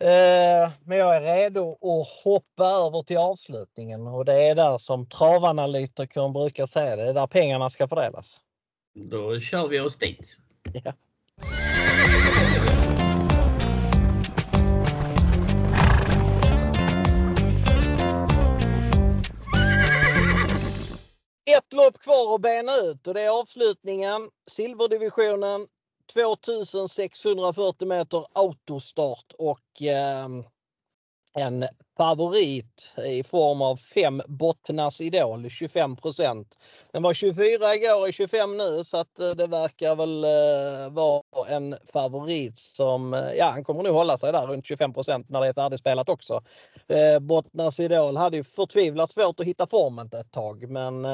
eh, Men jag är redo att hoppa över till avslutningen och det är där som travanalytikern brukar säga. Det är där pengarna ska fördelas. Då kör vi oss dit. Ja. Ett lopp kvar att bena ut och det är avslutningen. Silverdivisionen 2640 meter autostart och eh, en favorit i form av 5 Bottnas Idol 25% Den var 24 igår och 25 nu så att eh, det verkar väl eh, vara en favorit som, eh, ja han kommer nog hålla sig där runt 25% när det är färdigspelat också. Bottnas Idol hade ju förtvivlat svårt att hitta formen ett tag men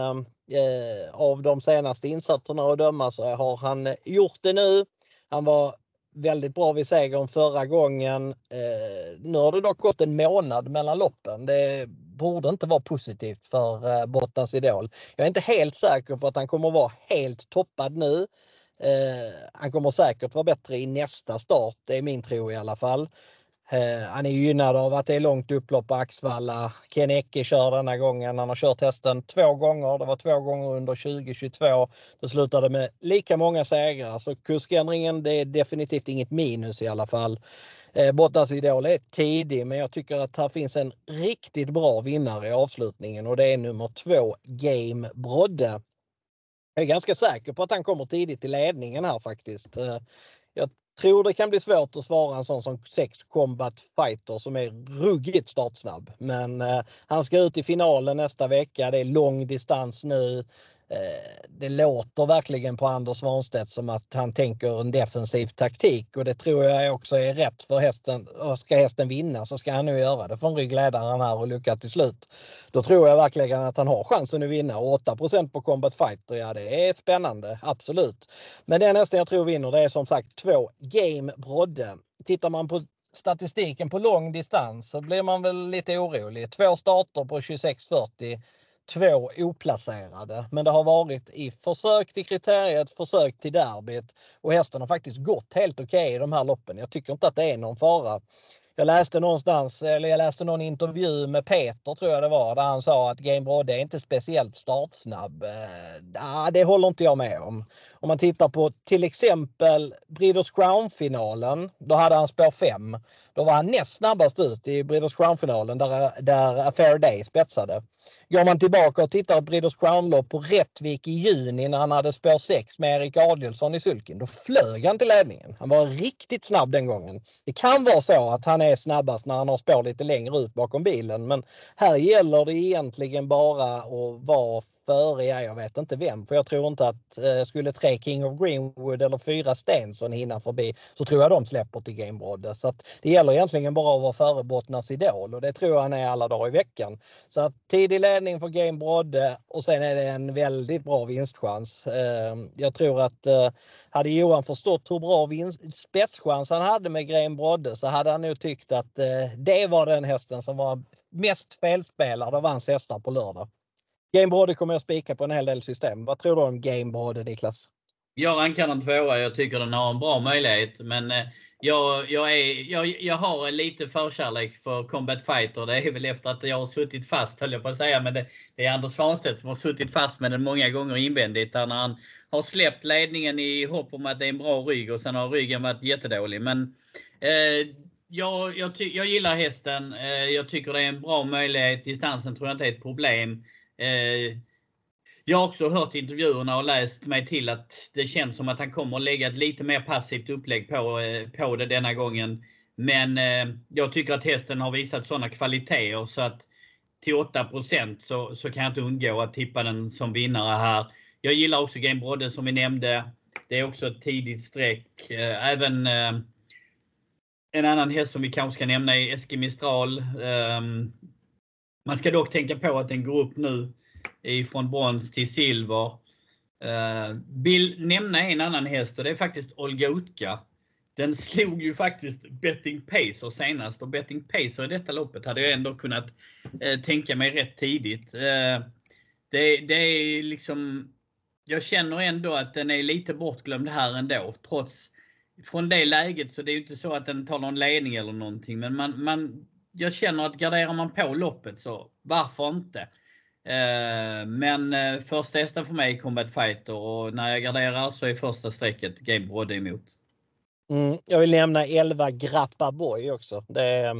av de senaste insatserna att döma så har han gjort det nu. Han var väldigt bra vid segern förra gången. Eh, nu har det dock gått en månad mellan loppen. Det borde inte vara positivt för eh, Idol. Jag är inte helt säker på att han kommer vara helt toppad nu. Eh, han kommer säkert vara bättre i nästa start, det är min tro i alla fall. Eh, han är gynnad av att det är långt upplopp på Axvalla. Ken Ecke kör denna gången. Han har kört hästen två gånger. Det var två gånger under 2022. Det slutade med lika många segrar. Så kuskändringen det är definitivt inget minus i alla fall. Eh, Bottas Bottnas Idol är tidig men jag tycker att här finns en riktigt bra vinnare i avslutningen och det är nummer två Game Brodde. Jag är ganska säker på att han kommer tidigt i ledningen här faktiskt. Eh, jag tror det kan bli svårt att svara en sån som 6 Combat Fighter som är ruggigt startsnabb. Men eh, han ska ut i finalen nästa vecka. Det är lång distans nu. Eh, det låter verkligen på Anders Svanstedt som att han tänker en defensiv taktik och det tror jag också är rätt för hästen. ska hästen vinna så ska han nu göra det från ryggledaren här och lycka till slut. Då tror jag verkligen att han har chansen att vinna och 8% på Combat Fighter, ja det är spännande, absolut. Men den hästen jag tror vinner det är som sagt två Game Brodde. Tittar man på statistiken på lång distans så blir man väl lite orolig. Två starter på 26.40 två oplacerade. Men det har varit i försök till kriteriet, försök till derbyt och hästen har faktiskt gått helt okej okay i de här loppen. Jag tycker inte att det är någon fara. Jag läste någonstans, eller jag läste någon intervju med Peter tror jag det var, där han sa att Game Brodde är inte speciellt startsnabb. Eh, det håller inte jag med om. Om man tittar på till exempel Breeders Crown-finalen, då hade han spår 5. Då var han näst snabbast ut i Breeders Crown-finalen där, där Affair Day spetsade. Går man tillbaka och tittar på Breeders Crown-lopp på Rättvik i juni när han hade spår 6 med Erik Adielsson i sulken. Då flög han till ledningen. Han var riktigt snabb den gången. Det kan vara så att han är snabbast när han har spår lite längre ut bakom bilen men här gäller det egentligen bara att vara före, ja, jag vet inte vem. För jag tror inte att eh, skulle tre King of Greenwood eller fyra Stenson hinna förbi så tror jag de släpper till Game Brodde. Så att det gäller egentligen bara att vara före Bottnas Idol och det tror jag han är alla dagar i veckan. Så att tidig ledning för Game Brodde och sen är det en väldigt bra vinstchans. Eh, jag tror att eh, hade Johan förstått hur bra vinst, spetschans han hade med Game Brodde så hade han nog tyckt att eh, det var den hästen som var mest felspelad av hans hästar på lördag. Gamebrode kommer jag spika på en hel del system. Vad tror du om Gamebrode Niklas? Jag rankar den tvåa. Jag tycker den har en bra möjlighet. Men eh, jag, jag, är, jag, jag har lite förkärlek för Combat Fighter. Det är väl efter att jag har suttit fast höll jag på att säga. Men det, det är Anders Svanstedt som har suttit fast med den många gånger invändigt. När han har släppt ledningen i hopp om att det är en bra rygg och sen har ryggen varit jättedålig. Men eh, jag, jag, jag gillar hästen. Eh, jag tycker det är en bra möjlighet. Distansen tror jag inte är ett problem. Eh, jag har också hört intervjuerna och läst mig till att det känns som att han kommer att lägga ett lite mer passivt upplägg på, eh, på det denna gången. Men eh, jag tycker att hästen har visat sådana kvaliteter så att till 8 så, så kan jag inte undgå att tippa den som vinnare här. Jag gillar också Game Brodde som vi nämnde. Det är också ett tidigt streck. Även en annan häst som vi kanske ska nämna är Eskimistral. Ehm, man ska dock tänka på att den går upp nu från brons till silver. Eh, Vill nämna en annan häst och det är faktiskt Olga Utka. Den slog ju faktiskt Betting Pacer senast och Betting Pacer i detta loppet hade jag ändå kunnat eh, tänka mig rätt tidigt. Eh, det, det är liksom, jag känner ändå att den är lite bortglömd här ändå. Trots från det läget så det är inte så att den tar någon ledning eller någonting. Men man, man, jag känner att garderar man på loppet så varför inte? Eh, men eh, första hästen för mig är Combat Fighter och när jag garderar så är första strecket Game Brodde emot. Mm, jag vill nämna 11 Grappa Boy också. Det,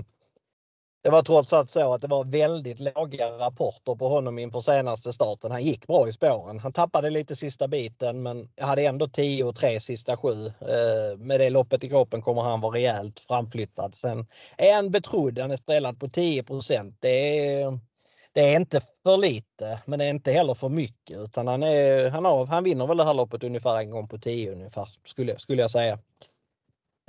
det var trots allt så att det var väldigt låga rapporter på honom inför senaste starten. Han gick bra i spåren. Han tappade lite sista biten men hade ändå 10 och 3 sista 7. Eh, med det loppet i kroppen kommer han vara rejält framflyttad. Sen är han betrodd. Han är spelad på 10 Det är, det är inte för lite men det är inte heller för mycket utan han, är, han, har, han vinner väl det här loppet ungefär en gång på 10 ungefär skulle, skulle jag säga.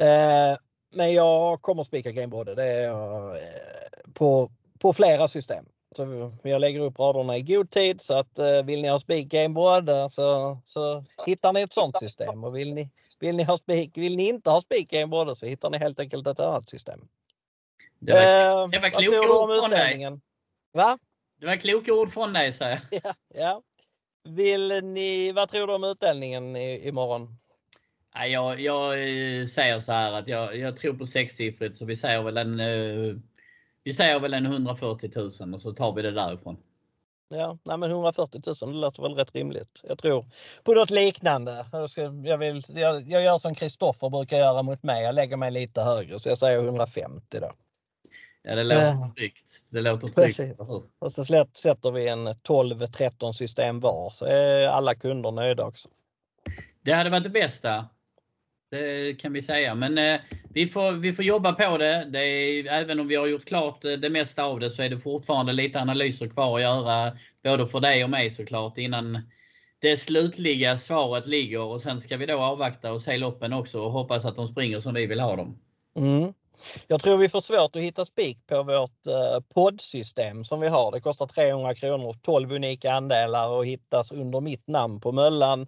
Eh, men jag kommer spika Game Brodde. Det är eh, på, på flera system. Så jag lägger upp raderna i god tid så att eh, vill ni ha speak gameboard så, så hittar ni ett sånt system. Och vill ni, vill ni, ha speak, vill ni inte ha speak gameboard så hittar ni helt enkelt ett annat system. Det var, det var kloka ord från dig. Va? Det var kloka ord från dig säger jag. Ja, ja. Vill ni, vad tror du om utdelningen i, imorgon? Jag, jag säger så här att jag, jag tror på sexsiffrigt så vi säger väl en vi säger väl en 140 000 och så tar vi det därifrån. Ja, nej men 140 000 det låter väl rätt rimligt. Jag tror på något liknande. Jag, ska, jag, vill, jag, jag gör som Kristoffer brukar göra mot mig. Jag lägger mig lite högre så jag säger 150 då. Ja, det låter äh, tryggt. Det låter tryggt. Precis. Och så sätter vi en 12-13 system var så är alla kunder nöjda också. Det hade varit det bästa. Det kan vi säga. Men eh, vi, får, vi får jobba på det. det är, även om vi har gjort klart eh, det mesta av det så är det fortfarande lite analyser kvar att göra. Både för dig och mig såklart innan det slutliga svaret ligger. Och sen ska vi då avvakta och se loppen också och hoppas att de springer som vi vill ha dem. Mm. Jag tror vi får svårt att hitta spik på vårt eh, poddsystem som vi har. Det kostar 300 kronor, 12 unika andelar och hittas under mitt namn på Möllan.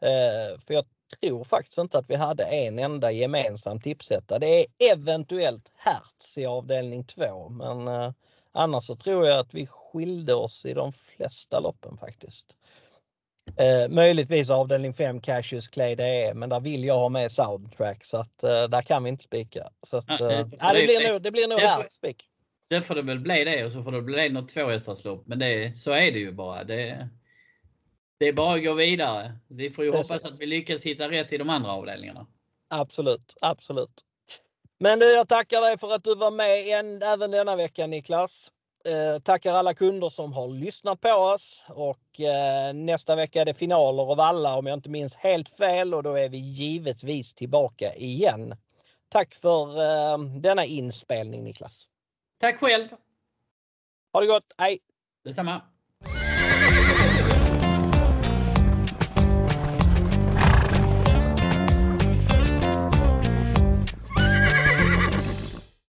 Eh, för jag tror faktiskt inte att vi hade en enda gemensam tipsetta. Det är eventuellt Hertz i avdelning 2 men eh, annars så tror jag att vi skilde oss i de flesta loppen faktiskt. Eh, möjligtvis avdelning 5 Cassius Clay det är men där vill jag ha med soundtrack så att eh, där kan vi inte spika. Så att, eh, ja, det, blir nog, det blir nog Hertz spik. Det får det väl bli det och så får det bli något tvåhästarslopp men det, så är det ju bara. Det, det är bara att gå vidare. Vi får ju Precis. hoppas att vi lyckas hitta rätt i de andra avdelningarna. Absolut, absolut. Men du, jag tackar dig för att du var med en, även denna vecka Niklas. Eh, tackar alla kunder som har lyssnat på oss och eh, nästa vecka är det finaler av alla om jag inte minns helt fel och då är vi givetvis tillbaka igen. Tack för eh, denna inspelning Niklas. Tack själv. Ha det gott, hej! Detsamma.